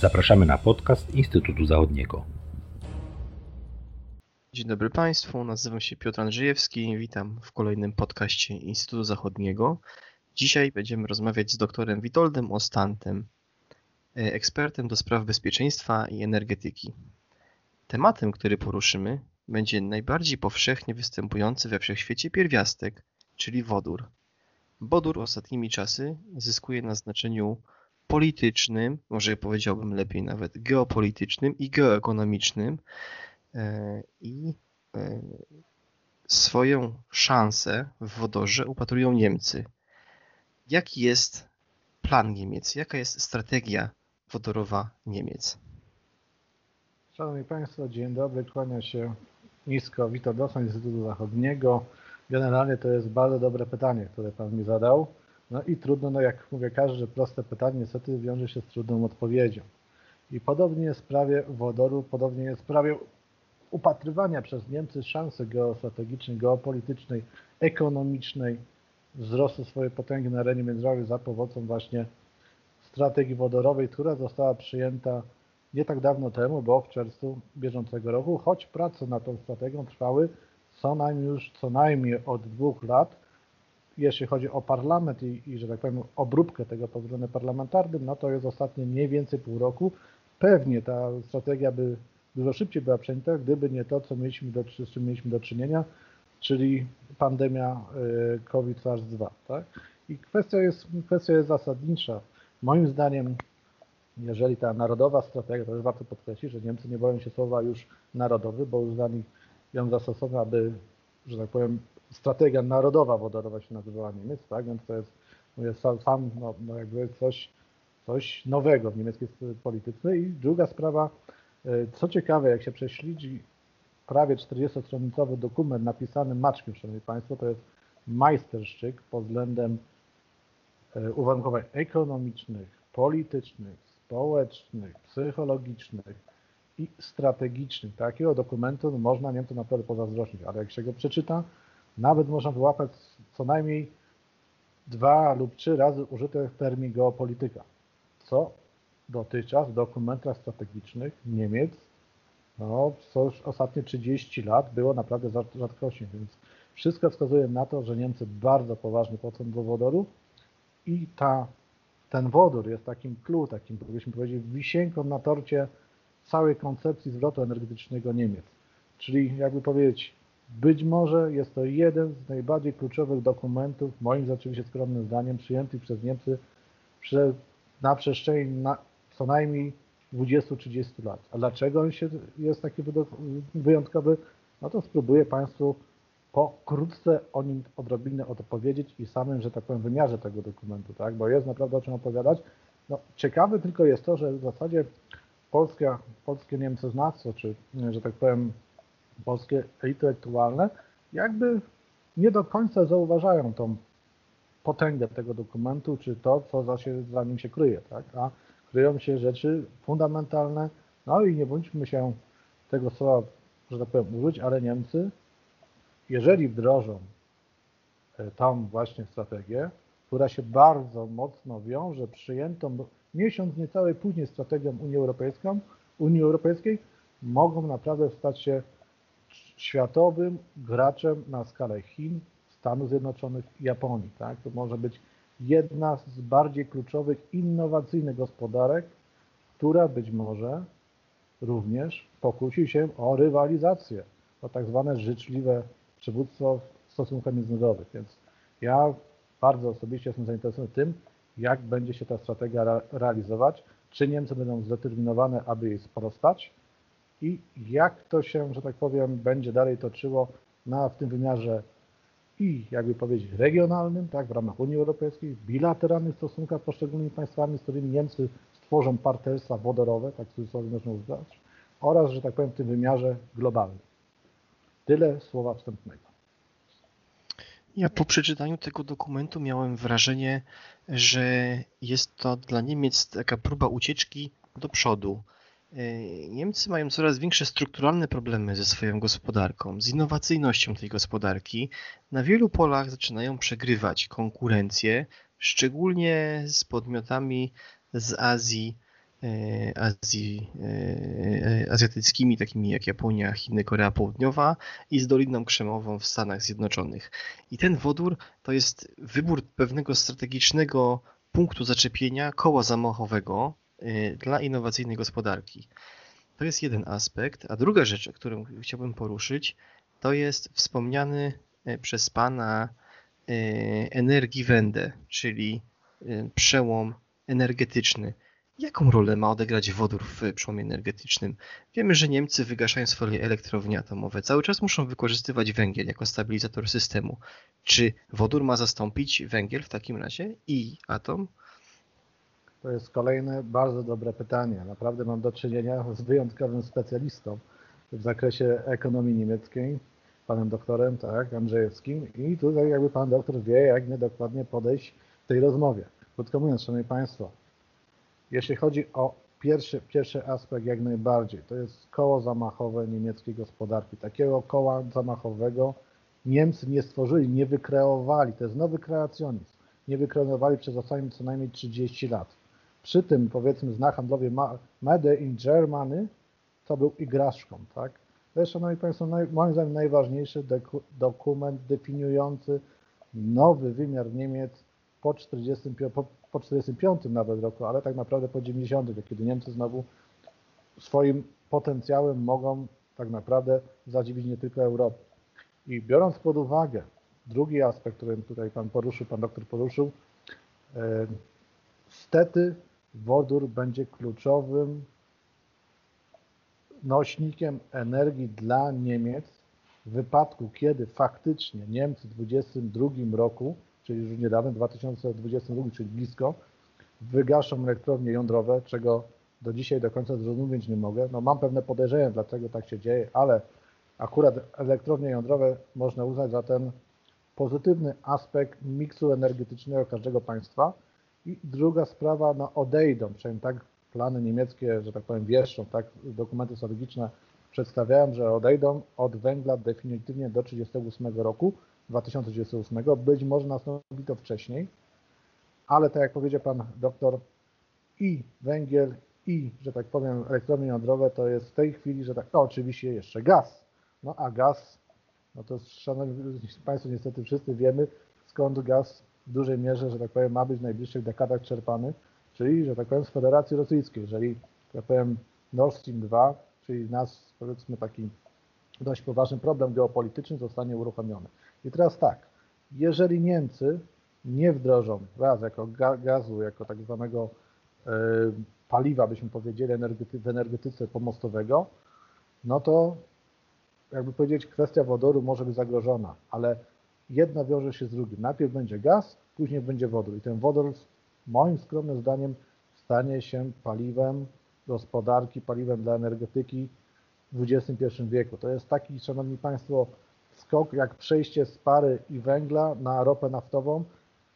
Zapraszamy na podcast Instytutu Zachodniego. Dzień dobry Państwu, nazywam się Piotr Andrzejewski, witam w kolejnym podcaście Instytutu Zachodniego. Dzisiaj będziemy rozmawiać z doktorem Witoldem Ostantem, e, ekspertem do spraw bezpieczeństwa i energetyki. Tematem, który poruszymy, będzie najbardziej powszechnie występujący we wszechświecie pierwiastek, czyli wodór. Wodór ostatnimi czasy zyskuje na znaczeniu politycznym, może powiedziałbym lepiej nawet geopolitycznym i geoekonomicznym e, i e, swoją szansę w wodorze upatrują Niemcy. Jaki jest plan Niemiec? Jaka jest strategia wodorowa Niemiec? Szanowni Państwo, dzień dobry, kłania się nisko Witold Dosman Instytutu Zachodniego. Generalnie to jest bardzo dobre pytanie, które Pan mi zadał. No i trudno, no jak mówię, każde proste pytanie niestety wiąże się z trudną odpowiedzią. I podobnie jest w sprawie wodoru, podobnie jest w sprawie upatrywania przez Niemcy szansy geostrategicznej, geopolitycznej, ekonomicznej wzrostu swojej potęgi na arenie międzynarodowej za pomocą właśnie strategii wodorowej, która została przyjęta nie tak dawno temu, bo w czerwcu bieżącego roku, choć prace nad tą strategią trwały co najmniej już co najmniej od dwóch lat. Jeśli chodzi o parlament i, i że tak powiem, obróbkę tego pod względem parlamentarnym, no to jest ostatnie mniej więcej pół roku. Pewnie ta strategia by dużo szybciej była przyjęta, gdyby nie to, co mieliśmy do, z czym mieliśmy do czynienia, czyli pandemia y, COVID-SARS-2. Tak? I kwestia jest, kwestia jest zasadnicza. Moim zdaniem, jeżeli ta narodowa strategia, to już warto podkreślić, że Niemcy nie boją się słowa już narodowy, bo już nich ją zastosowano, aby, że tak powiem, strategia narodowa wodorowa się nazywała Niemiec, tak? Więc to jest, mówię, sam, no, no jakby coś, coś nowego w niemieckiej polityce. I druga sprawa, e, co ciekawe, jak się prześledzi prawie 40-stronicowy dokument napisany maczkiem, szanowni Państwo, to jest majsterszczyk pod względem e, uwarunkowań ekonomicznych, politycznych, społecznych, psychologicznych, i strategicznych. Takiego dokumentu no, można Niemcom naprawdę pozazdrościć, ale jak się go przeczyta, nawet można wyłapać co najmniej dwa lub trzy razy użyty termin geopolityka, co dotychczas w dokumentach strategicznych Niemiec no, już ostatnie 30 lat było naprawdę rzadkością, więc wszystko wskazuje na to, że Niemcy bardzo poważnie podchodzą do wodoru i ta, ten wodór jest takim clue, takim, powiedzmy powiedzieć, wisienką na torcie całej koncepcji zwrotu energetycznego Niemiec. Czyli jakby powiedzieć, być może jest to jeden z najbardziej kluczowych dokumentów, moim oczywiście skromnym zdaniem, przyjętych przez Niemcy na przestrzeni na co najmniej 20-30 lat. A dlaczego on się jest taki wyjątkowy? No to spróbuję Państwu pokrótce o nim odrobinę odpowiedzieć i samym, że tak powiem, wymiarze tego dokumentu, tak? bo jest naprawdę o czym opowiadać. No, ciekawe tylko jest to, że w zasadzie polskie, polskie niemcoznawstwo, czy że tak powiem polskie intelektualne, jakby nie do końca zauważają tą potęgę tego dokumentu, czy to, co za, się, za nim się kryje, tak? a kryją się rzeczy fundamentalne, no i nie bądźmy się tego słowa, że tak powiem, użyć, ale Niemcy, jeżeli wdrożą e, tą właśnie strategię, która się bardzo mocno wiąże przyjętą miesiąc niecały później strategią Unii Europejską, Unii Europejskiej, mogą naprawdę stać się światowym graczem na skalę Chin, Stanów Zjednoczonych Japonii. Tak? To może być jedna z bardziej kluczowych, innowacyjnych gospodarek, która być może również pokusi się o rywalizację, o tak zwane życzliwe przywództwo w stosunkach międzynarodowych. Więc ja bardzo osobiście jestem zainteresowany tym, jak będzie się ta strategia realizować, czy Niemcy będą zdeterminowane, aby jej sprostać i jak to się, że tak powiem, będzie dalej toczyło na, w tym wymiarze i jakby powiedzieć regionalnym, tak, w ramach Unii Europejskiej, bilateralnych stosunkach z poszczególnymi państwami, z którymi Niemcy stworzą partnerstwa wodorowe, tak w cudzysłowie można uznać, oraz, że tak powiem, w tym wymiarze globalnym. Tyle słowa wstępnego. Ja po przeczytaniu tego dokumentu miałem wrażenie, że jest to dla Niemiec taka próba ucieczki do przodu. E, Niemcy mają coraz większe strukturalne problemy ze swoją gospodarką, z innowacyjnością tej gospodarki. Na wielu polach zaczynają przegrywać konkurencję, szczególnie z podmiotami z Azji Azji, azjatyckimi, takimi jak Japonia, Chiny, Korea Południowa i z Doliną Krzemową w Stanach Zjednoczonych. I ten wodór to jest wybór pewnego strategicznego punktu zaczepienia koła zamachowego dla innowacyjnej gospodarki. To jest jeden aspekt. A druga rzecz, którą chciałbym poruszyć, to jest wspomniany przez Pana Energiewende, czyli przełom energetyczny. Jaką rolę ma odegrać wodór w przełomie energetycznym? Wiemy, że Niemcy wygaszają swoje elektrownie atomowe. Cały czas muszą wykorzystywać węgiel jako stabilizator systemu. Czy wodór ma zastąpić węgiel w takim razie i atom? To jest kolejne bardzo dobre pytanie. Naprawdę mam do czynienia z wyjątkowym specjalistą w zakresie ekonomii niemieckiej, panem doktorem, tak, Andrzejewskim i tutaj jakby pan doktor wie, jak nie dokładnie podejść w tej rozmowie. Krótko mówiąc, szanowni państwo, jeśli chodzi o pierwszy, pierwszy aspekt jak najbardziej, to jest koło zamachowe niemieckiej gospodarki. Takiego koła zamachowego Niemcy nie stworzyli, nie wykreowali. To jest nowy kreacjonizm. Nie wykreowali przez ostatnie co najmniej 30 lat. Przy tym, powiedzmy, znak handlowy Made in Germany to był igraszką, tak? To jest, Szanowni Państwo, naj, moim zdaniem najważniejszy dokument definiujący nowy wymiar Niemiec po 45, po, po 45 nawet roku, ale tak naprawdę po 90, kiedy Niemcy znowu swoim potencjałem mogą tak naprawdę zadziwić nie tylko Europę. I biorąc pod uwagę drugi aspekt, który tutaj Pan poruszył, Pan doktor poruszył, e, stety wodór będzie kluczowym nośnikiem energii dla Niemiec w wypadku, kiedy faktycznie Niemcy w 2022 roku, czyli już niedawno, 2022, czyli blisko, wygaszą elektrownie jądrowe, czego do dzisiaj do końca zrozumieć nie mogę. No mam pewne podejrzenia, dlaczego tak się dzieje, ale akurat elektrownie jądrowe można uznać za ten pozytywny aspekt miksu energetycznego każdego państwa, i druga sprawa, no odejdą, przynajmniej tak plany niemieckie, że tak powiem, wieszczą, tak dokumenty strategiczne przedstawiają, że odejdą od węgla definitywnie do 1938 roku, 2038, być może nastąpi to wcześniej, ale tak jak powiedział pan doktor, i węgiel, i, że tak powiem, elektrownie jądrowe to jest w tej chwili, że tak, no oczywiście jeszcze gaz. No a gaz, no to szanowni państwo, niestety wszyscy wiemy, skąd gaz w dużej mierze, że tak powiem, ma być w najbliższych dekadach czerpany, czyli, że tak powiem, z Federacji Rosyjskiej. Jeżeli, tak powiem, Nord Stream 2, czyli nas, powiedzmy, taki dość poważny problem geopolityczny zostanie uruchomiony. I teraz tak, jeżeli Niemcy nie wdrożą raz jako gazu, jako tak zwanego y, paliwa, byśmy powiedzieli, energety, w energetyce pomostowego, no to jakby powiedzieć, kwestia wodoru może być zagrożona, ale jedna wiąże się z drugim. Najpierw będzie gaz, później będzie wodór. I ten wodór, moim skromnym zdaniem, stanie się paliwem gospodarki, paliwem dla energetyki w XXI wieku. To jest taki, Szanowni Państwo, skok jak przejście z pary i węgla na ropę naftową,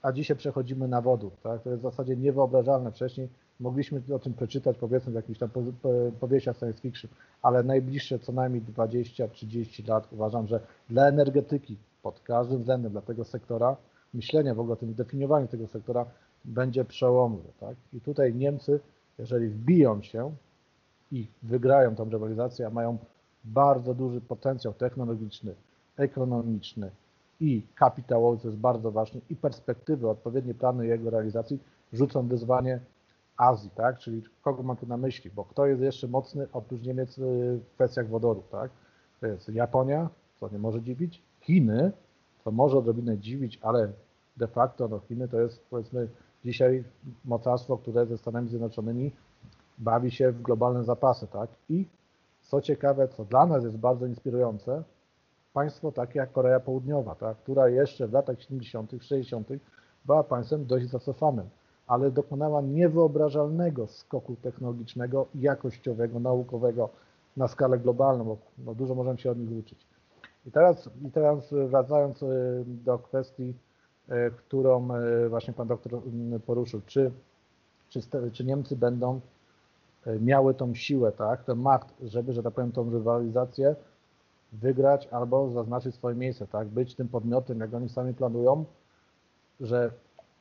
a dzisiaj przechodzimy na wodór. Tak? To jest w zasadzie niewyobrażalne. Wcześniej mogliśmy o tym przeczytać, powiedzmy, w jakichś tam powieściach science fiction, ale najbliższe co najmniej 20-30 lat uważam, że dla energetyki pod każdym względem dla tego sektora, myślenia w ogóle o tym definiowaniu tego sektora będzie przełomowe. Tak? I tutaj Niemcy, jeżeli wbiją się i wygrają tą rywalizację, a mają bardzo duży potencjał technologiczny, ekonomiczny i kapitałowy, co jest bardzo ważne, i perspektywy, odpowiednie plany jego realizacji, rzucą wyzwanie Azji, tak? Czyli kogo mam tu na myśli? Bo kto jest jeszcze mocny oprócz Niemiec w kwestiach wodoru, tak? To jest Japonia, co nie może dziwić, Chiny, to może odrobinę dziwić, ale de facto no Chiny to jest powiedzmy dzisiaj mocarstwo, które ze Stanami Zjednoczonymi bawi się w globalne zapasy, tak? I co ciekawe, co dla nas jest bardzo inspirujące, państwo takie jak Korea Południowa, tak? która jeszcze w latach 70., 60. była państwem dość zacofanym, ale dokonała niewyobrażalnego skoku technologicznego, jakościowego, naukowego na skalę globalną, bo no, dużo możemy się od nich uczyć. I teraz, I teraz wracając e, do kwestii, e, którą e, właśnie pan doktor poruszył, czy, czy, czy Niemcy będą miały tą siłę, tak, ten makt, żeby, że tak powiem, tą rywalizację wygrać albo zaznaczyć swoje miejsce, tak, być tym podmiotem, jak oni sami planują, że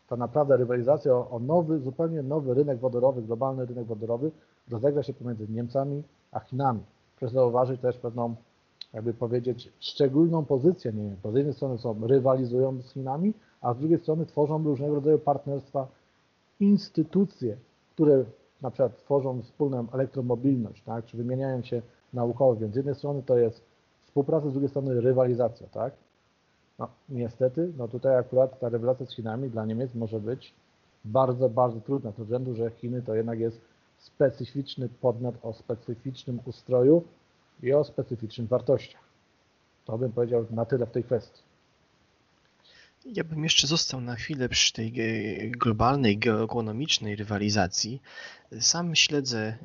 ta naprawdę rywalizacja o, o nowy, zupełnie nowy rynek wodorowy, globalny rynek wodorowy rozegra się pomiędzy Niemcami a Chinami. Proszę zauważyć też pewną, jakby powiedzieć, szczególną pozycję Niemiec. Bo z jednej strony są rywalizują z Chinami, a z drugiej strony tworzą różnego rodzaju partnerstwa, instytucje, które na przykład tworzą wspólną elektromobilność, tak, czy wymieniają się naukowo, więc z jednej strony to jest współpraca, z drugiej strony rywalizacja, tak? No, niestety, no tutaj akurat ta rewelacja z Chinami dla Niemiec może być bardzo, bardzo trudna, z względu, że Chiny to jednak jest specyficzny podmiot o specyficznym ustroju i o specyficznych wartościach. To bym powiedział na tyle w tej kwestii. Ja bym jeszcze został na chwilę przy tej globalnej, geoekonomicznej rywalizacji. Sam śledzę e,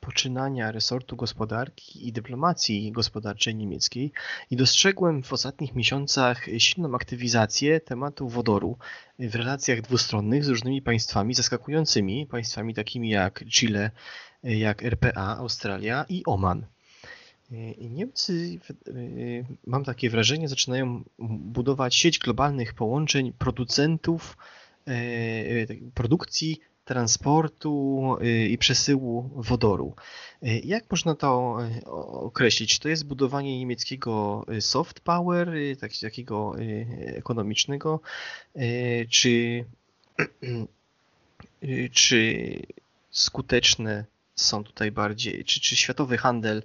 poczynania resortu gospodarki i dyplomacji gospodarczej niemieckiej i dostrzegłem w ostatnich miesiącach silną aktywizację tematu wodoru w relacjach dwustronnych z różnymi państwami zaskakującymi, państwami takimi jak Chile, e, jak RPA, Australia i Oman. I Niemcy, mam takie wrażenie, zaczynają budować sieć globalnych połączeń producentów e, tak, produkcji, transportu e, i przesyłu wodoru. E, jak można to określić? To jest budowanie niemieckiego soft power, takiego ekonomicznego, czy, czy skuteczne są tutaj bardziej, czy, czy światowy handel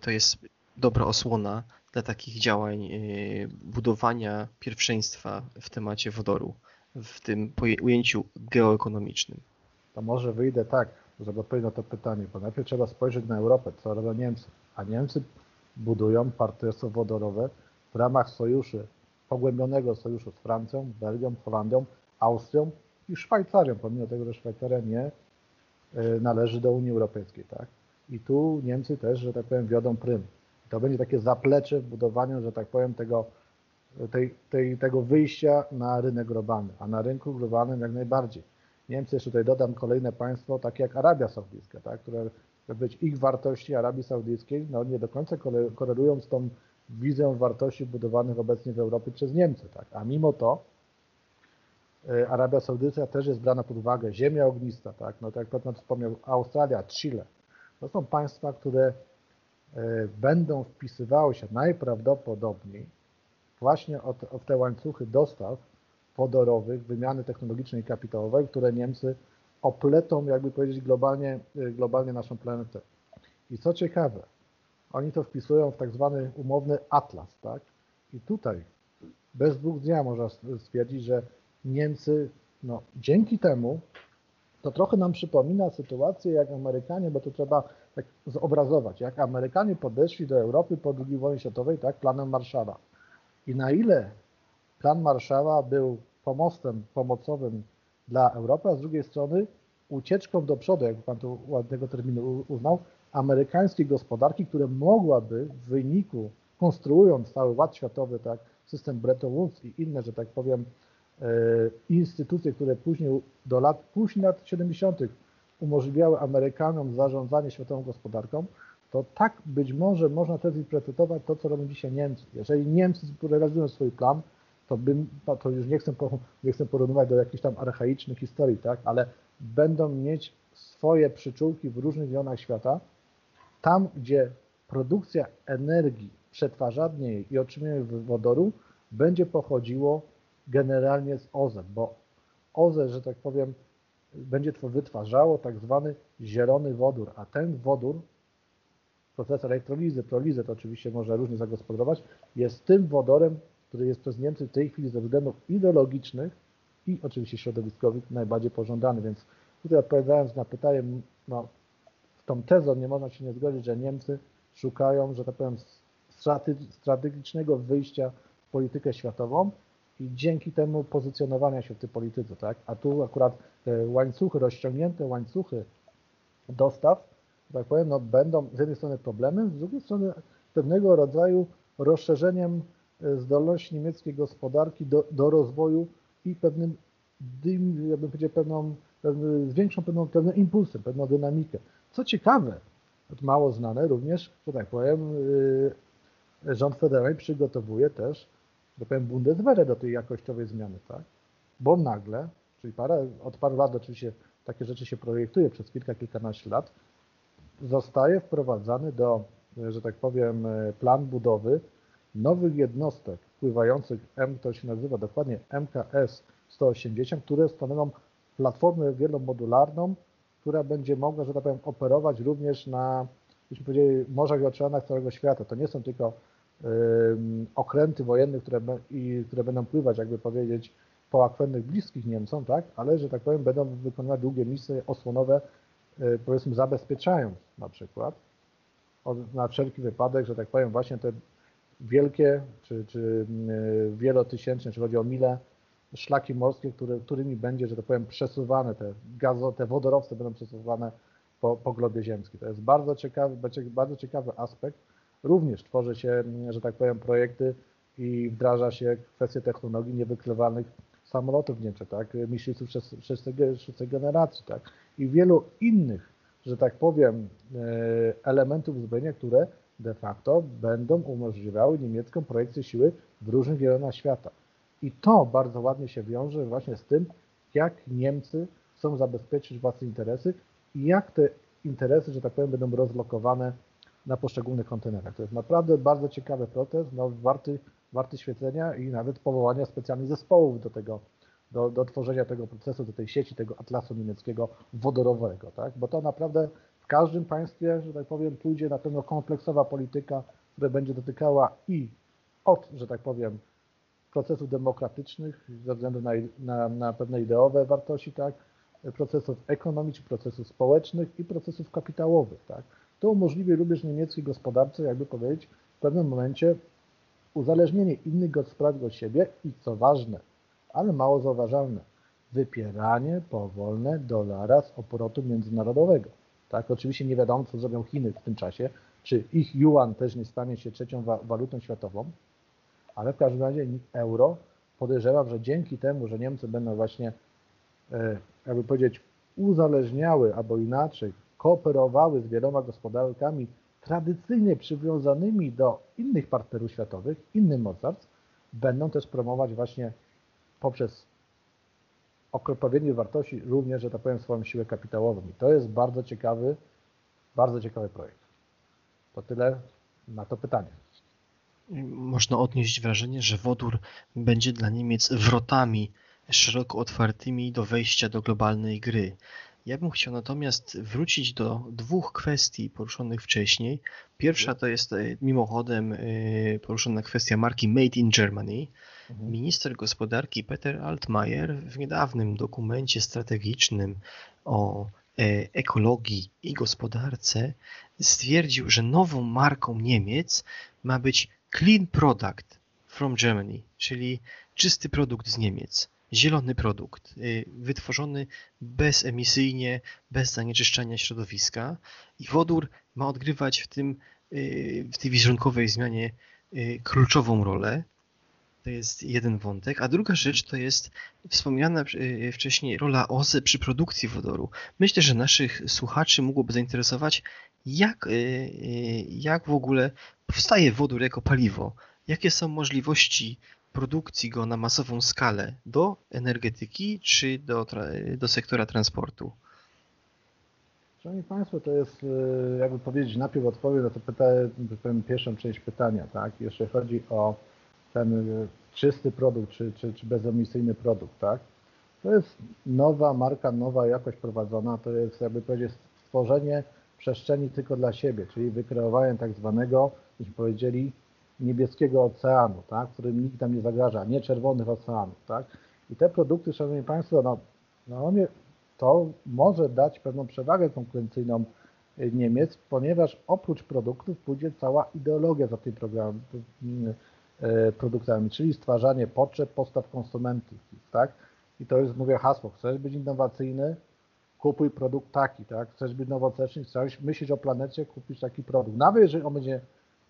to jest dobra osłona dla takich działań y, budowania pierwszeństwa w temacie wodoru, w tym ujęciu geoekonomicznym. To może wyjdę tak, żeby odpowiedzieć na to pytanie, bo najpierw trzeba spojrzeć na Europę, co robią Niemcy. A Niemcy budują partnerstwo wodorowe w ramach sojuszy, pogłębionego sojuszu z Francją, Belgią, Holandią, Austrią i Szwajcarią, pomimo tego, że Szwajcaria nie y, należy do Unii Europejskiej. Tak? I tu Niemcy też, że tak powiem, wiodą prym. To będzie takie zaplecze w budowaniu, że tak powiem, tego, tej, tej, tego wyjścia na rynek globalny, a na rynku globalnym jak najbardziej. Niemcy, jeszcze tutaj dodam kolejne państwo, takie jak Arabia Saudyjska, tak, które być ich wartości Arabii Saudyjskiej no, nie do końca korelują z tą wizją wartości budowanych obecnie w Europie przez Niemcy. Tak? A mimo to e, Arabia Saudyjska też jest brana pod uwagę, ziemia ognista, tak? no, tak jak Piotr wspomniał, Australia, Chile, to są państwa, które e, będą wpisywały się najprawdopodobniej właśnie w te łańcuchy dostaw wodorowych, wymiany technologicznej i kapitałowej, które Niemcy opletą, jakby powiedzieć, globalnie, e, globalnie naszą planetę. I co ciekawe, oni to wpisują w tak zwany umowny atlas, tak? I tutaj bez dwóch dnia można stwierdzić, że Niemcy no, dzięki temu to trochę nam przypomina sytuację jak Amerykanie, bo to trzeba tak zobrazować, jak Amerykanie podeszli do Europy po II wojnie światowej, tak, planem Marszala. I na ile plan Marszala był pomostem pomocowym dla Europy, a z drugiej strony ucieczką do przodu, jak pan tu ładnego terminu uznał, amerykańskiej gospodarki, która mogłaby w wyniku, konstruując cały ład światowy, tak, system Bretton Woods i inne, że tak powiem, instytucje, które później do lat, później lat 70. umożliwiały Amerykanom zarządzanie światową gospodarką, to tak być może można też interpretować to, co robią dzisiaj Niemcy. Jeżeli Niemcy realizują swój plan, to, bym, to już nie chcę, nie chcę porównywać do jakichś tam archaicznych historii, tak, ale będą mieć swoje przyczółki w różnych rejonach świata, tam gdzie produkcja energii, przetwarzanie jej i otrzymywanie wodoru będzie pochodziło generalnie z OZE, bo OZE, że tak powiem, będzie to wytwarzało tak zwany zielony wodór, a ten wodór, proces elektrolizy, prolizy, to oczywiście można różnie zagospodarować, jest tym wodorem, który jest przez Niemcy w tej chwili ze względów ideologicznych i oczywiście środowiskowych najbardziej pożądany, więc tutaj odpowiadając na pytanie, no, tą tezą nie można się nie zgodzić, że Niemcy szukają, że tak powiem, strategicznego wyjścia w politykę światową, i dzięki temu pozycjonowania się w tej polityce, tak? A tu akurat te łańcuchy, rozciągnięte łańcuchy dostaw, tak powiem, no będą z jednej strony problemem, z drugiej strony pewnego rodzaju rozszerzeniem e, zdolności niemieckiej gospodarki do, do rozwoju i pewnym, ja bym powiedział, pewną, pewną, zwiększą pewną, pewnym impulsem, pewną dynamikę. Co ciekawe, mało znane również, że tak powiem, e, rząd federalny przygotowuje też że powiem, Bundeswehr do tej jakościowej zmiany, tak? Bo nagle czyli parę, od paru lat oczywiście takie rzeczy się projektuje przez kilka, kilkanaście lat, zostaje wprowadzany do, że tak powiem, plan budowy nowych jednostek pływających, M, to się nazywa dokładnie MKS 180, które stanowią platformę wielomodularną, która będzie mogła, że tak powiem, operować również na, byśmy powiedzieli, morzach i oceanach całego świata. To nie są tylko okręty wojenne, które, i, które będą pływać, jakby powiedzieć, po akwennych bliskich Niemcom, tak, ale, że tak powiem, będą wykonywać długie misje osłonowe, y, powiedzmy, zabezpieczając na przykład na wszelki wypadek, że tak powiem, właśnie te wielkie czy, czy y, wielotysięczne, czy chodzi o mile, szlaki morskie, które, którymi będzie, że tak powiem, przesuwane te gazo, te wodorowce będą przesuwane po, po globie ziemskim. To jest bardzo ciekawy, bardzo ciekawy aspekt. Również tworzy się, że tak powiem, projekty i wdraża się kwestie technologii niewykrywanych samolotów w Niemczech, tak, myśliwców szóstej generacji, tak, i wielu innych, że tak powiem, e, elementów uzbrojenia, które de facto będą umożliwiały niemiecką projekcję siły w różnych rejonach świata. I to bardzo ładnie się wiąże właśnie z tym, jak Niemcy chcą zabezpieczyć własne interesy i jak te interesy, że tak powiem, będą rozlokowane na poszczególnych kontenerach. To jest naprawdę bardzo ciekawy proces, no, warty, warty świecenia i nawet powołania specjalnych zespołów do tego, do, do tworzenia tego procesu, do tej sieci, tego atlasu niemieckiego wodorowego, tak? bo to naprawdę w każdym państwie, że tak powiem, pójdzie na pewno kompleksowa polityka, która będzie dotykała i od, że tak powiem, procesów demokratycznych ze względu na, na, na pewne ideowe wartości, tak, procesów ekonomicznych, procesów społecznych i procesów kapitałowych. Tak. To umożliwi również niemieckiej gospodarce, jakby powiedzieć, w pewnym momencie uzależnienie innych gospodarek od siebie i co ważne, ale mało zauważalne, wypieranie powolne dolara z obrotu międzynarodowego. Tak, oczywiście nie wiadomo, co zrobią Chiny w tym czasie, czy ich yuan też nie stanie się trzecią wa walutą światową, ale w każdym razie euro podejrzewam, że dzięki temu, że Niemcy będą właśnie, e, jakby powiedzieć, uzależniały albo inaczej kooperowały z wieloma gospodarkami tradycyjnie przywiązanymi do innych partnerów światowych, innych mocarstw, będą też promować właśnie poprzez odpowiednie wartości również, że tak powiem, swoją siłę kapitałową. I to jest bardzo ciekawy, bardzo ciekawy projekt. To tyle na to pytanie. Można odnieść wrażenie, że wodór będzie dla Niemiec wrotami szeroko otwartymi do wejścia do globalnej gry. Ja bym chciał natomiast wrócić do dwóch kwestii poruszonych wcześniej. Pierwsza to jest e, mimochodem e, poruszona kwestia marki Made in Germany. Mhm. Minister gospodarki Peter Altmaier w niedawnym dokumencie strategicznym o e, ekologii i gospodarce stwierdził, że nową marką Niemiec ma być Clean Product from Germany, czyli czysty produkt z Niemiec, zielony produkt, y, wytworzony bezemisyjnie, bez zanieczyszczania środowiska i wodór ma odgrywać w, tym, y, w tej wizerunkowej zmianie y, kluczową rolę. To jest jeden wątek. A druga rzecz to jest wspomniana wcześniej rola OZE przy produkcji wodoru. Myślę, że naszych słuchaczy mogłoby zainteresować, jak, jak w ogóle powstaje wodór jako paliwo. Jakie są możliwości produkcji go na masową skalę do energetyki czy do, do sektora transportu? Szanowni Państwo, to jest, e, jakby powiedzieć, najpierw odpowiem na to pytanie, powiem pierwszą część pytania, tak? Jeśli chodzi o ten e, czysty produkt, czy, czy, czy bezemisyjny produkt, tak? To jest nowa marka, nowa jakość prowadzona, to jest, jakby powiedzieć, stworzenie przestrzeni tylko dla siebie, czyli wykreowanie tak zwanego, byśmy powiedzieli, niebieskiego oceanu, tak, którym nikt tam nie zagraża, nie czerwonych oceanów. Tak. I te produkty, Szanowni Państwo, no, no to może dać pewną przewagę konkurencyjną y, Niemiec, ponieważ oprócz produktów pójdzie cała ideologia za tymi y, produktami, czyli stwarzanie potrzeb, postaw konsumentów. Tak? I to jest, mówię, hasło. Chcesz być innowacyjny, kupuj produkt taki, tak? Chcesz być nowoczesny, chcesz myśleć o planecie, kupisz taki produkt. Nawet jeżeli on będzie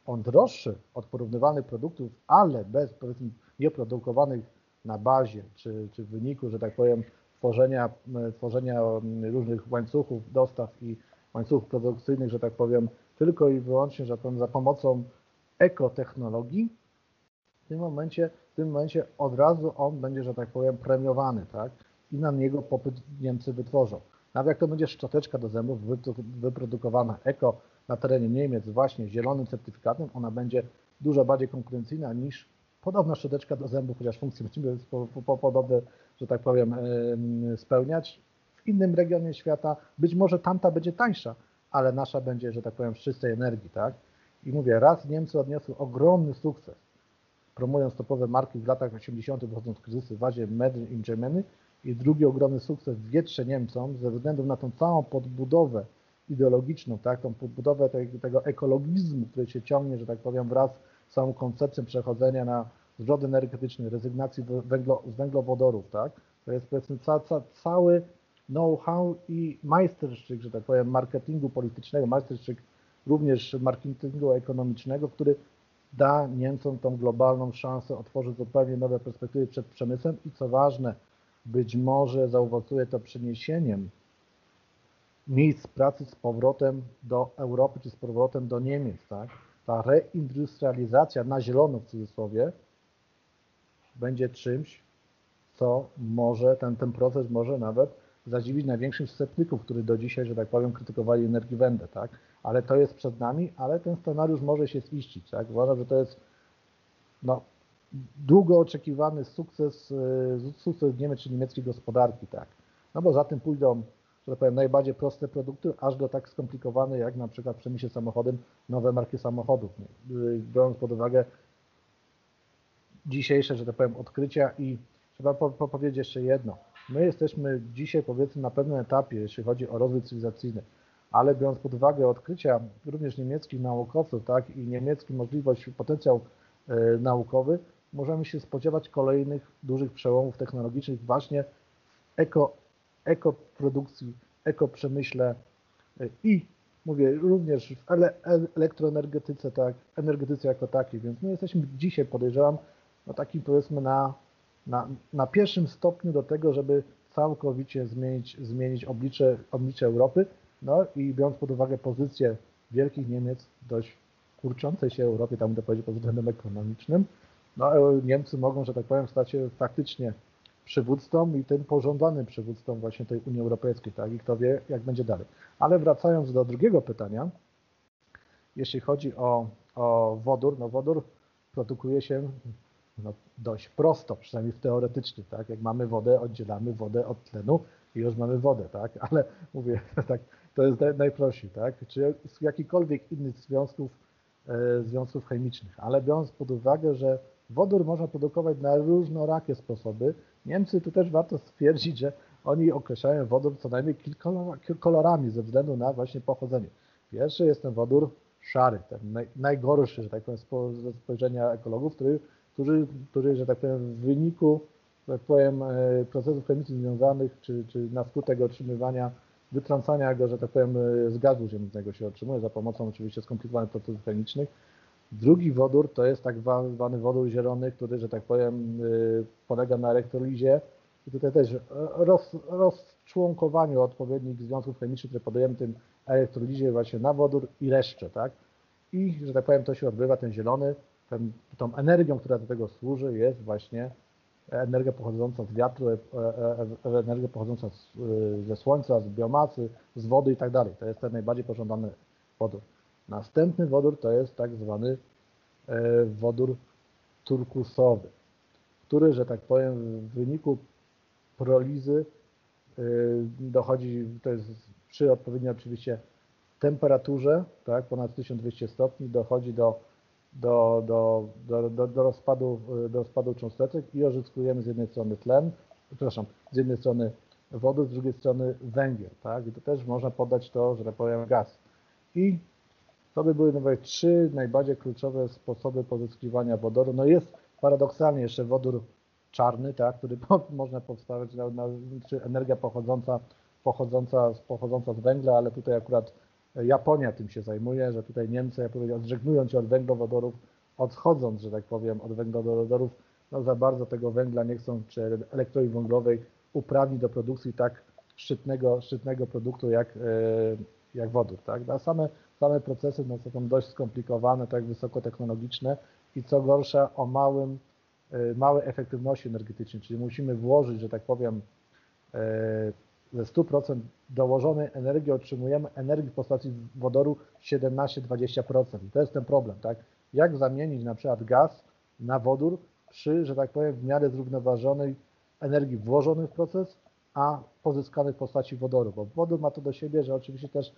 on droższy od porównywalnych produktów, ale bez powiedzmy nieprodukowanych na bazie, czy, czy w wyniku, że tak powiem, tworzenia, tworzenia różnych łańcuchów dostaw i łańcuchów produkcyjnych, że tak powiem, tylko i wyłącznie, że tak powiem, za pomocą ekotechnologii, w tym momencie, w tym momencie od razu on będzie, że tak powiem, premiowany, tak? i na niego popyt Niemcy wytworzą. Nawet jak to będzie szczoteczka do zębów wyprodukowana eko na terenie Niemiec właśnie zielonym certyfikatem, ona będzie dużo bardziej konkurencyjna niż podobna szczoteczka do zębów, chociaż funkcje będziemy podobne, że tak powiem, spełniać. W innym regionie świata być może tamta będzie tańsza, ale nasza będzie, że tak powiem, z czystej energii, tak? I mówię, raz Niemcy odniosły ogromny sukces, promując topowe marki w latach 80., wychodząc z kryzysu w Azie Made in Germany i drugi ogromny sukces w wietrze Niemcom ze względu na tą całą podbudowę ideologiczną, tak, tą podbudowę tego, tego ekologizmu, który się ciągnie, że tak powiem, wraz z całą koncepcją przechodzenia na zwrot energetyczny, rezygnacji węglo, z węglowodorów, tak, to jest powiedzmy ca, ca, cały know-how i majsterszczyk, że tak powiem, marketingu politycznego, majsterszczyk również marketingu ekonomicznego, który da Niemcom tą globalną szansę, otworzy zupełnie nowe perspektywy przed przemysłem i co ważne, być może zaowocuje to przeniesieniem miejsc pracy z powrotem do Europy czy z powrotem do Niemiec. Tak? Ta reindustrializacja na zielono w cudzysłowie będzie czymś, co może, ten, ten proces może nawet zadziwić największych sceptyków, którzy do dzisiaj, że tak powiem, krytykowali Energiewende, tak? Ale to jest przed nami, ale ten scenariusz może się ziścić, tak? Uważam, że to jest no, długo oczekiwany sukces, y, sukces Niemiec czy niemieckiej gospodarki, tak? No bo za tym pójdą, że tak powiem, najbardziej proste produkty, aż do tak skomplikowane, jak na przykład w przemyśle samochodem nowe marki samochodów. Biorąc pod uwagę dzisiejsze, że tak powiem, odkrycia i trzeba po, po powiedzieć jeszcze jedno. My jesteśmy dzisiaj powiedzmy na pewnym etapie, jeśli chodzi o rozwój cywilizacyjny, ale biorąc pod uwagę odkrycia również niemieckich naukowców, tak, i niemiecki możliwość, potencjał y, naukowy, możemy się spodziewać kolejnych dużych przełomów technologicznych właśnie w eko, ekoprodukcji, ekoprzemyśle y, i mówię również w ele, elektroenergetyce, tak, energetyce jako takiej, więc my jesteśmy dzisiaj, podejrzewam, no takim powiedzmy na na, na pierwszym stopniu do tego, żeby całkowicie zmienić, zmienić oblicze, oblicze Europy, no i biorąc pod uwagę pozycję wielkich Niemiec, dość kurczącej się Europie, tam będę powiedzieć pod względem ekonomicznym, no Niemcy mogą, że tak powiem, stać się faktycznie przywódcą i tym pożądanym przywódcą właśnie tej Unii Europejskiej, tak? I kto wie, jak będzie dalej. Ale wracając do drugiego pytania, jeśli chodzi o, o wodór, no wodór produkuje się no, dość prosto, przynajmniej teoretycznie, tak? Jak mamy wodę, oddzielamy wodę od tlenu i już mamy wodę, tak? Ale mówię, tak, to jest najprościej, tak? Czy z jakichkolwiek innych związków, e, związków chemicznych, ale biorąc pod uwagę, że wodór można produkować na różnorakie sposoby, Niemcy tu też warto stwierdzić, że oni określają wodór co najmniej kilkoma kolorami ze względu na właśnie pochodzenie. Pierwszy jest ten wodór szary, ten naj, najgorszy, że tak powiem, z spojrzenia ekologów, który którzy, którzy, że tak powiem, w wyniku, tak powiem, e, procesów chemicznych związanych, czy, czy na skutek otrzymywania, wytrącania go, że tak powiem, e, z gazu ziemnego się otrzymuje, za pomocą oczywiście skomplikowanych procesów chemicznych. Drugi wodór to jest tak zwany wodór zielony, który, że tak powiem, e, polega na elektrolizie i tutaj też roz, rozczłonkowaniu odpowiednich związków chemicznych, które podajemy tym elektrolizie właśnie na wodór i reszcie, tak? I, że tak powiem, to się odbywa, ten zielony, ten, tą energią, która do tego służy, jest właśnie energia pochodząca z wiatru, e, e, e, energia pochodząca z, ze słońca, z biomasy, z wody i tak dalej. To jest ten najbardziej pożądany wodór. Następny wodór to jest tak zwany wodór turkusowy, który, że tak powiem, w wyniku prolizy dochodzi, to jest przy odpowiedniej oczywiście temperaturze, tak, ponad 1200 stopni, dochodzi do do, do, do, do, rozpadu, do rozpadu cząsteczek i ożyskujemy z jednej strony tlen, przepraszam, z jednej strony wodę, z drugiej strony węgiel, tak? I to też można podać to, że tak powiem, gaz. I to by były nawet trzy najbardziej kluczowe sposoby pozyskiwania wodoru. No jest paradoksalnie jeszcze wodór czarny, tak, który można powstawać, na, na, czy energia pochodząca, pochodząca, pochodząca z węgla, ale tutaj akurat Japonia tym się zajmuje, że tutaj Niemcy, jak powiedział, odżegnując się od węglowodorów, odchodząc, że tak powiem, od węglowodorów, no za bardzo tego węgla nie chcą, czy elektrowni węglowej uprawnić do produkcji tak szczytnego, szczytnego produktu jak, e, jak wodór. Tak? A same, same procesy no, są dość skomplikowane, tak wysokotechnologiczne i co gorsza o małym, e, małej efektywności energetycznej, czyli musimy włożyć, że tak powiem, ze 100% dołożonej energii otrzymujemy energii w postaci wodoru 17-20%. I to jest ten problem, tak? Jak zamienić na przykład gaz na wodór przy, że tak powiem, w miarę zrównoważonej energii włożonej w proces, a pozyskanej w postaci wodoru, bo wodór ma to do siebie, że oczywiście też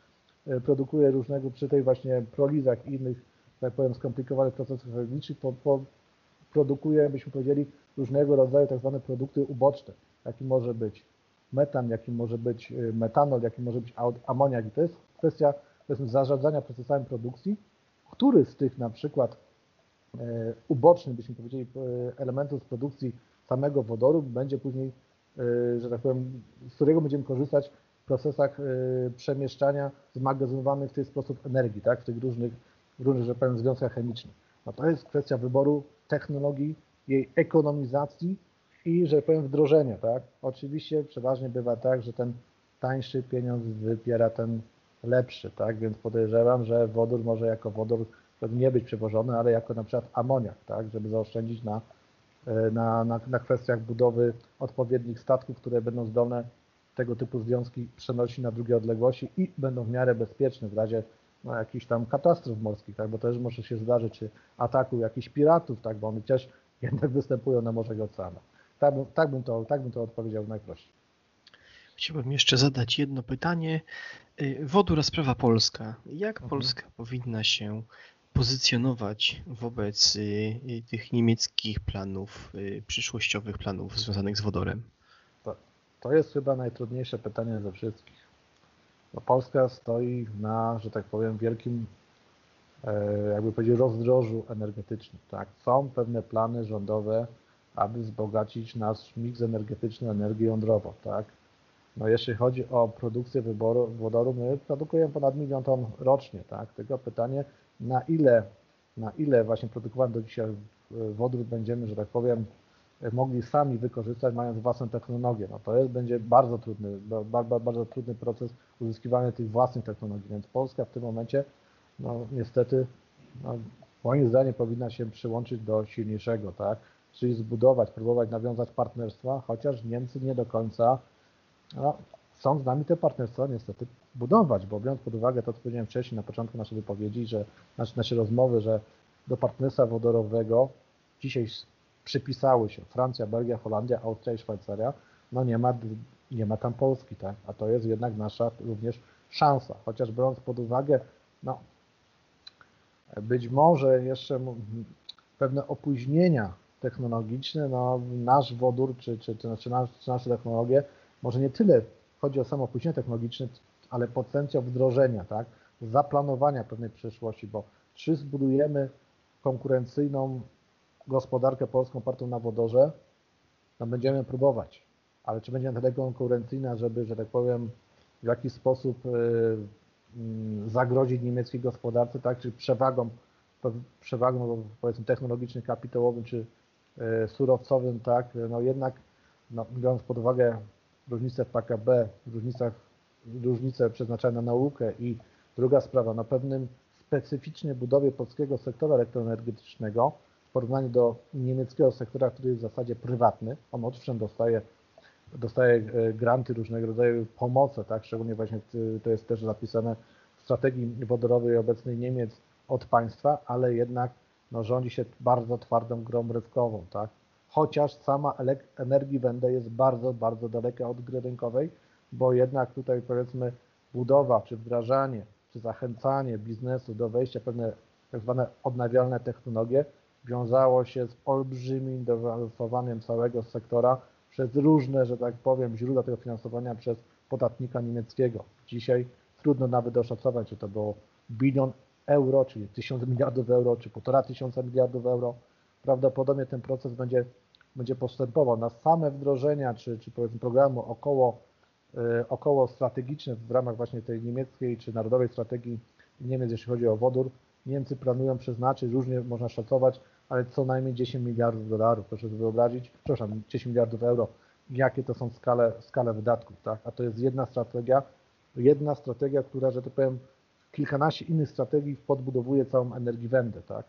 produkuje różnego, przy tej właśnie prolizach i innych, tak powiem, skomplikowanych procesach chemicznych, po, po, produkuje, byśmy powiedzieli, różnego rodzaju tak zwane produkty uboczne, jaki może być metan, jaki może być e, metanol, jaki może być amoniak. I to jest kwestia zarządzania procesami produkcji, który z tych na przykład e, ubocznych, byśmy powiedzieli, elementów z produkcji samego wodoru będzie później że tak powiem, z którego będziemy korzystać procesach y, przemieszczania zmagazynowanych w ten sposób energii, tak, w tych różnych, różnych że powiem, związkach chemicznych. No to jest kwestia wyboru technologii, jej ekonomizacji i, że powiem, wdrożenia, tak. Oczywiście przeważnie bywa tak, że ten tańszy pieniądz wypiera ten lepszy, tak, więc podejrzewam, że wodór może jako wodór nie być przewożony, ale jako na przykład amoniak, tak, żeby zaoszczędzić na E, na, na, na kwestiach budowy odpowiednich statków, które będą zdolne tego typu związki przenosić na drugie odległości i będą w miarę bezpieczne w razie no, jakichś tam katastrof morskich, tak, bo też może się zdarzyć, czy ataku jakichś piratów, tak, bo oni też jednak występują na morzach i oceanach. Tak, tak, bym to, tak bym to odpowiedział najprościej. Chciałbym jeszcze zadać jedno pytanie. Y, wodóra sprawa polska. Jak mhm. Polska powinna się pozycjonować wobec y, y, tych niemieckich planów, przyszłościowych planów związanych z wodorem? To, jest chyba najtrudniejsze pytanie ze wszystkich. Bo Polska stoi na, że tak powiem, wielkim, e, jakby powiedzieć, rozdrożu energetycznym. Tak? Są pewne plany rządowe, aby wzbogacić nasz miks energetyczny energię jądrową. Tak? No jeśli chodzi o produkcję wyboru, wodoru, my produkujemy ponad milion ton rocznie. Tak? Tylko pytanie, na ile, na ile właśnie produkowany do dzisiaj wodór będziemy, że tak powiem, mogli sami wykorzystać, mając własną technologię. No to jest, będzie bardzo trudny, bardzo, bardzo trudny proces uzyskiwania tych własnych technologii, więc Polska w tym momencie, no niestety, no, moim zdaniem powinna się przyłączyć do silniejszego, tak, czyli zbudować, próbować nawiązać partnerstwa, chociaż Niemcy nie do końca no, chcą z nami te partnerstwa niestety budować, bo biorąc pod uwagę to, co powiedziałem wcześniej na początku naszej wypowiedzi, że nasze, nasze rozmowy, że do partnerstwa wodorowego dzisiaj przypisały się. Francja, Belgia, Holandia, Austria i Szwajcaria, no nie ma, nie ma tam Polski, tak? A to jest jednak nasza również szansa, chociaż biorąc pod uwagę, no być może jeszcze pewne opóźnienia technologiczne, no nasz wodór, czy, czy, czy, czy, czy nasze technologie, może nie tyle chodzi o samo opóźnienie technologiczne, ale potencjał wdrożenia, tak, zaplanowania pewnej przyszłości, bo czy zbudujemy konkurencyjną gospodarkę polską opartą na wodorze, no będziemy próbować, ale czy będzie na tyle konkurencyjna, żeby, że tak powiem, w jakiś sposób y, mm, zagrozić niemieckiej gospodarce, tak, czy przewagą, przewagą powiedzmy technologicznym, kapitałowym, czy y, surowcowym, tak, no jednak no, biorąc pod uwagę różnice w PKB, różnicach różnice przeznaczone na naukę i druga sprawa, na pewnym specyficznej budowie polskiego sektora elektroenergetycznego w porównaniu do niemieckiego sektora, który jest w zasadzie prywatny. On owszem dostaje, dostaje e, granty różnego rodzaju pomocy, tak? szczególnie właśnie to jest też zapisane w strategii wodorowej obecnej Niemiec od państwa, ale jednak no, rządzi się bardzo twardą grą rynkową, tak? Chociaż sama energii węgla jest bardzo, bardzo daleka od gry rynkowej, bo jednak tutaj powiedzmy budowa, czy wdrażanie, czy zachęcanie biznesu do wejścia w pewne tak zwane odnawialne technologie wiązało się z olbrzymim dofinansowaniem całego sektora przez różne, że tak powiem, źródła tego finansowania przez podatnika niemieckiego. Dzisiaj trudno nawet oszacować, czy to było bilion euro, czyli tysiąc miliardów euro, czy półtora tysiąca miliardów euro. Prawdopodobnie ten proces będzie, będzie postępował. Na same wdrożenia, czy, czy powiedzmy programu około E, około strategiczne w ramach właśnie tej niemieckiej czy narodowej strategii Niemiec, jeśli chodzi o wodór. Niemcy planują przeznaczyć, różnie można szacować, ale co najmniej 10 miliardów dolarów. Proszę sobie wyobrazić, przepraszam, 10 miliardów euro, jakie to są skale, skale wydatków, tak? A to jest jedna strategia, jedna strategia, która, że tak powiem, kilkanaście innych strategii podbudowuje całą energiewędę, tak?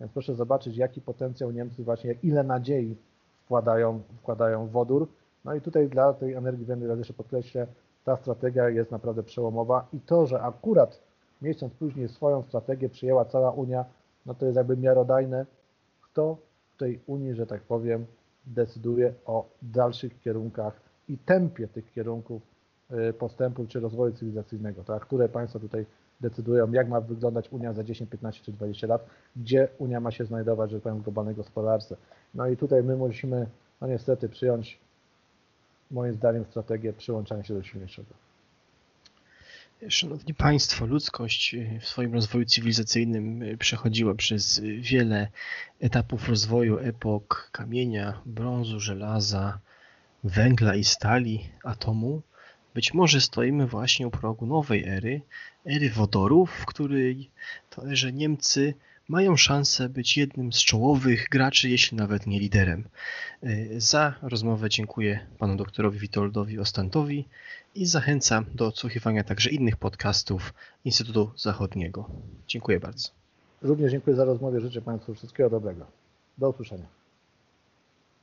Więc proszę zobaczyć, jaki potencjał Niemcy właśnie, ile nadziei wkładają, wkładają w wodór No i tutaj dla tej energii węglowej, raz jeszcze podkreślę, ta strategia jest naprawdę przełomowa i to, że akurat miesiąc później swoją strategię przyjęła cała Unia, no to jest jakby miarodajne, kto w tej Unii, że tak powiem, decyduje o dalszych kierunkach i tempie tych kierunków y, postępu czy rozwoju cywilizacyjnego, tak? które państwa tutaj decydują, jak ma wyglądać Unia za 10, 15 czy 20 lat, gdzie Unia ma się znajdować, że tak powiem, w globalnej gospodarce. No i tutaj my musimy, no niestety, przyjąć, moim zdaniem, strategię przyłączania się do silniejszego. Szanowni Państwo, ludzkość w swoim rozwoju cywilizacyjnym przechodziła przez wiele etapów rozwoju epok kamienia, brązu, żelaza, węgla i stali, atomu. Być może stoimy właśnie u progu nowej ery, ery wodorów, w której to erze Niemcy mają szansę być jednym z czołowych graczy, jeśli nawet nie liderem. Za rozmowę dziękuję panu doktorowi Witoldowi Ostantowi i zachęcam do odsłuchiwania także innych podcastów Instytutu Zachodniego. Dziękuję bardzo. Również dziękuję za rozmowę. Życzę Państwu wszystkiego dobrego. Do usłyszenia.